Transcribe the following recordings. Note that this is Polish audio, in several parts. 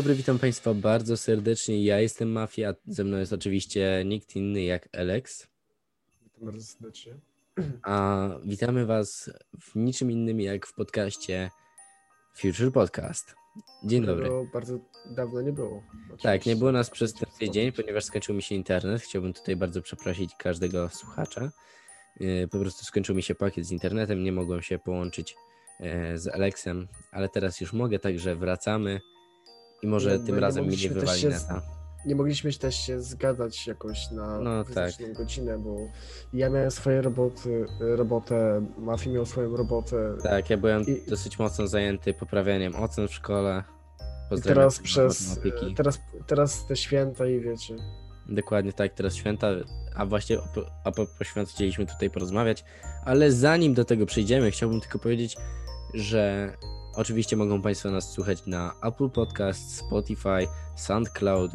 dobry, witam Państwa bardzo serdecznie. Ja jestem Mafia, a ze mną jest oczywiście nikt inny jak Alex. Witam bardzo serdecznie. A witamy Was w niczym innym jak w podcaście Future Podcast. Dzień dobry. Którego bardzo dawno nie było. Tak, Oczywiście. nie było nas przez ten tydzień, ponieważ skończył mi się internet. Chciałbym tutaj bardzo przeprosić każdego słuchacza. Yy, Po prostu skończył mi się pakiet z internetem, nie mogłem się połączyć e, z Alexem, ale teraz już mogę, także wracamy i może Nie, tym nie razem mi nie wywali neta. Nie mogliśmy też się zgadać jakoś na No, wyznaczoną godzinę, bo ja miałem swoje roboty, robotę, Mafi miał swoją robotę. Tak, ja byłem I- dosyć mocno zajęty poprawianiem ocen w szkole. I Pozdrawiam teraz przez teraz, teraz te święta i wiecie. Dokładnie tak, teraz święta, a właśnie o- a propos świąt chcieliśmy tutaj porozmawiać, ale zanim do tego przejdziemy, chciałbym tylko powiedzieć, że oczywiście mogą Państwo nas słuchać na Apple Podcast, Spotify, SoundCloud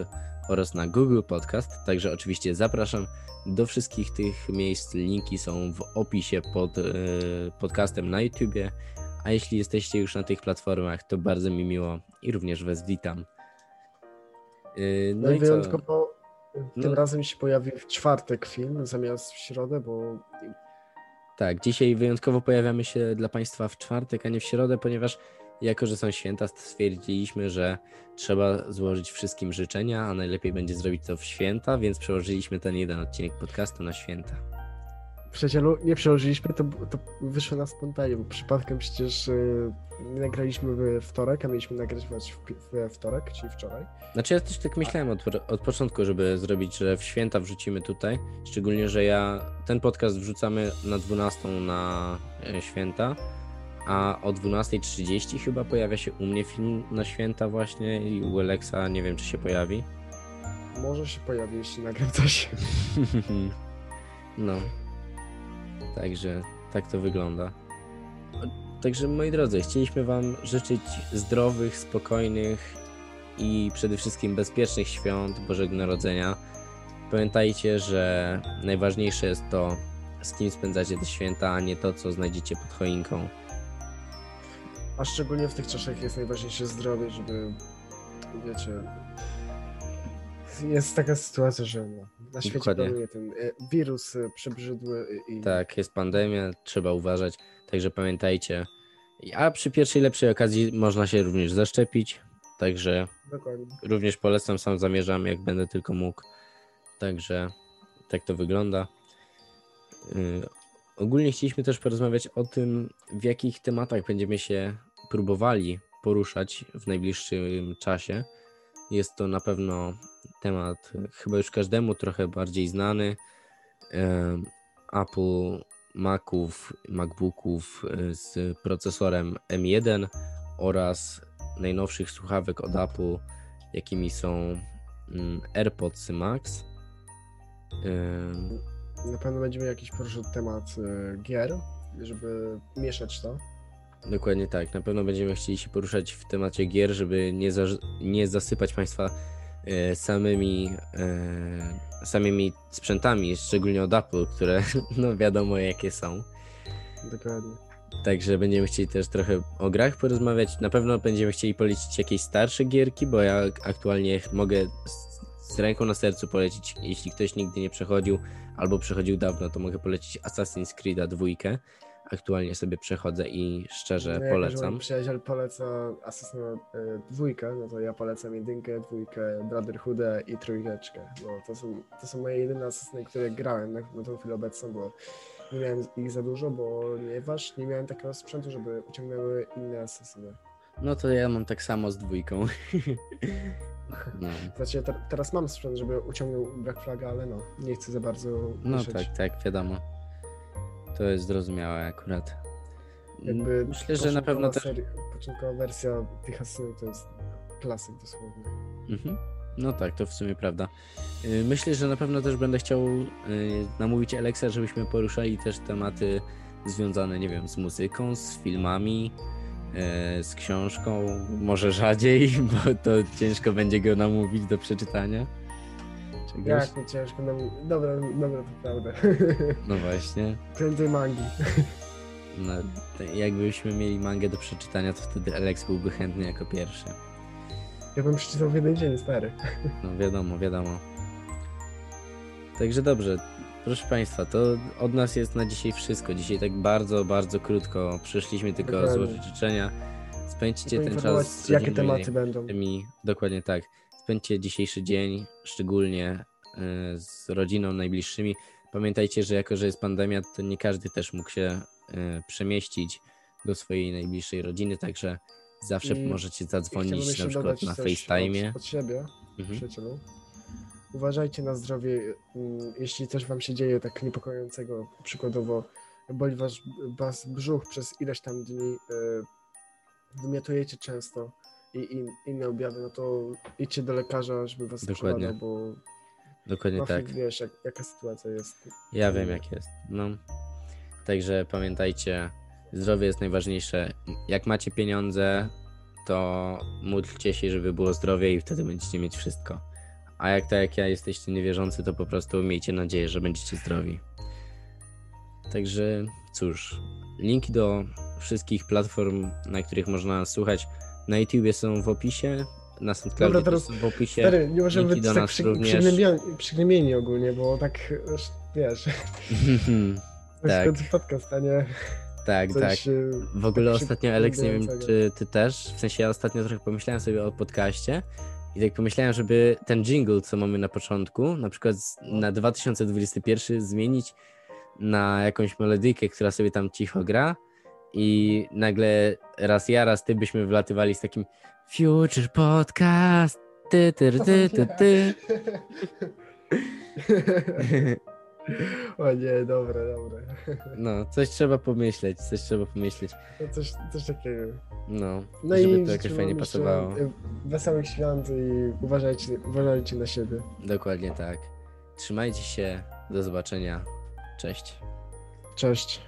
oraz na Google Podcast, także oczywiście zapraszam do wszystkich tych miejsc, linki są w opisie pod e, podcastem na YouTubie, a jeśli jesteście już na tych platformach, to bardzo mi miło i również Was witam. E, No, i co? wyjątkowo tym No. razem się pojawił w czwartek film zamiast w środę, bo Tak, dzisiaj wyjątkowo pojawiamy się dla Państwa w czwartek, a nie w środę, ponieważ jako, że są święta, stwierdziliśmy, że trzeba złożyć wszystkim życzenia, a najlepiej będzie zrobić to w święta, więc przełożyliśmy ten jeden odcinek podcastu na święta. Przyjacielu nie przełożyliśmy, to, to wyszło na spontanie, bo przypadkiem przecież y, nie nagraliśmy we wtorek, a mieliśmy nagrywać w, we wtorek, czyli wczoraj. Znaczy ja też tak myślałem od, od początku, żeby zrobić, że w święta wrzucimy tutaj, szczególnie, że ja ten podcast wrzucamy na 12 na e, święta, a o 12.30 chyba pojawia się u mnie film na święta właśnie i u Alexa nie wiem, czy się pojawi. Może się pojawi, jeśli nagram coś. No. Także tak to wygląda. Także moi drodzy, chcieliśmy Wam życzyć zdrowych, spokojnych i przede wszystkim bezpiecznych świąt Bożego Narodzenia. Pamiętajcie, że najważniejsze jest to, z kim spędzacie te święta, a nie to, co znajdziecie pod choinką. A szczególnie w tych czasach jest najważniejsze zdrowie, żeby, wiecie, jest taka sytuacja, że no, na świecie Dokładnie. panuje ten e, wirus e, przebrzydły i Tak, jest pandemia, trzeba uważać, także pamiętajcie. A przy pierwszej lepszej okazji można się również zaszczepić, także dokładnie. Również polecam, sam zamierzam, jak będę tylko mógł. Także tak to wygląda. Yy, ogólnie chcieliśmy też porozmawiać o tym, w jakich tematach będziemy się próbowali poruszać w najbliższym czasie. Jest to na pewno temat chyba już każdemu trochę bardziej znany. Apple Maców, MacBooków y, z procesorem M1 oraz najnowszych słuchawek od Apple, jakimi są mm, AirPods Max. Na pewno będziemy jakiś poruszał temat e, gier, żeby mieszać to. Dokładnie tak. Na pewno będziemy chcieli się poruszać w temacie gier, żeby nie, za, nie zasypać Państwa e, samymi, e, samymi sprzętami, szczególnie od Apple, które no wiadomo jakie są. Dokładnie. Także będziemy chcieli też trochę o grach porozmawiać. Na pewno będziemy chcieli polecić jakieś starsze gierki, bo ja aktualnie mogę z, z ręką na sercu polecić, jeśli ktoś nigdy nie przechodził albo przechodził dawno, to mogę polecić Assassin's Creed'a dwójkę. Aktualnie sobie przechodzę i szczerze No, polecam. mój przyjaciel poleca Assassin's e, dwójkę, no to ja polecam jedynkę, dwójkę, Brotherhoodę i trójeczkę. No, to, są, to są moje jedyne asesyny, które grałem na, na tą chwilę obecną, bo nie miałem ich za dużo, bo ponieważ nie miałem takiego sprzętu, żeby uciągnęły inne asesyny. No to ja mam tak samo z dwójką. No, Znaczy, te, teraz mam sprzęt, żeby uciągnął Black Flaga, ale no, nie chcę za bardzo no tak, tak, wiadomo. To jest zrozumiałe akurat. Jakby Myślę, że na pewno też. Początkowa wersja tych asesynów to jest klasyk dosłownie. Mhm. No tak, to w sumie prawda. Yy, Myślę, że na pewno też będę chciał yy, namówić Alexa, żebyśmy poruszali też tematy związane, nie wiem, z muzyką, z filmami, yy, z książką. Może rzadziej, bo to ciężko będzie go namówić do przeczytania. Czegoś. Jak nie ciężko, no, dobra, dobra, to prawda. No właśnie. Prędzej mangi. No, jakbyśmy mieli mangę do przeczytania, to wtedy Alex byłby chętny jako pierwszy. Ja bym przeczytał w jeden dzień, stary. No wiadomo, wiadomo. Także dobrze, proszę Państwa, to od nas jest na dzisiaj wszystko. Dzisiaj tak bardzo, bardzo krótko. Przyszliśmy tylko Dokładnie. złożyć życzenia. Spędźcie ten czas z jakie tematy będą. tymi, dokładnie tak. Spędźcie dzisiejszy dzień, szczególnie y, z rodziną, najbliższymi. Pamiętajcie, że jako, że jest pandemia, to nie każdy też mógł się y, przemieścić do swojej najbliższej rodziny, także zawsze I- możecie zadzwonić na przykład na FaceTime. Od, od siebie, Mhm. przyjacielu. Uważajcie na zdrowie, mm, jeśli coś wam się dzieje tak niepokojącego, przykładowo boli was, was brzuch przez ileś tam dni, y, wymiotujecie często i, inne objawy, no to idźcie do lekarza, żeby was Dokładnie. bo Dokładnie Mafii, tak. wiesz, jak, jaka sytuacja jest. Ja wiem jak jest. No. Także pamiętajcie, zdrowie jest najważniejsze. Jak macie pieniądze, to módlcie się, żeby było zdrowie i wtedy będziecie mieć wszystko. A jak tak jak ja jesteście niewierzący, to po prostu miejcie nadzieję, że będziecie zdrowi. Także cóż, linki do wszystkich platform, na których można słuchać, na YouTubie są w opisie, na SoundCloudzie Dobra, teraz- są w opisie. Stary, nie możemy linki być tak przy, przygnębieni, przygnębieni ogólnie, bo tak, wiesz, to Tak. jest podcast, a nie tak, tak. y, W ogóle tak ostatnio, Alex, nie wiem, czy ty też, w sensie ja ostatnio trochę pomyślałem sobie o podcaście i tak pomyślałem, żeby ten jingle, co mamy na początku, na przykład na 2021 zmienić na jakąś melodyjkę, która sobie tam cicho gra i nagle raz ja, raz ty byśmy wlatywali z takim Future Podcast, ty, ty, ty, ty, ty. o nie, dobre, dobre. No, coś trzeba pomyśleć, coś trzeba pomyśleć. No coś, coś takiego. No, No żeby to jakoś fajnie pasowało. y, Wesołych świąt i uważajcie, uważajcie na siebie. Dokładnie tak. Trzymajcie się. Do zobaczenia. Cześć. Cześć.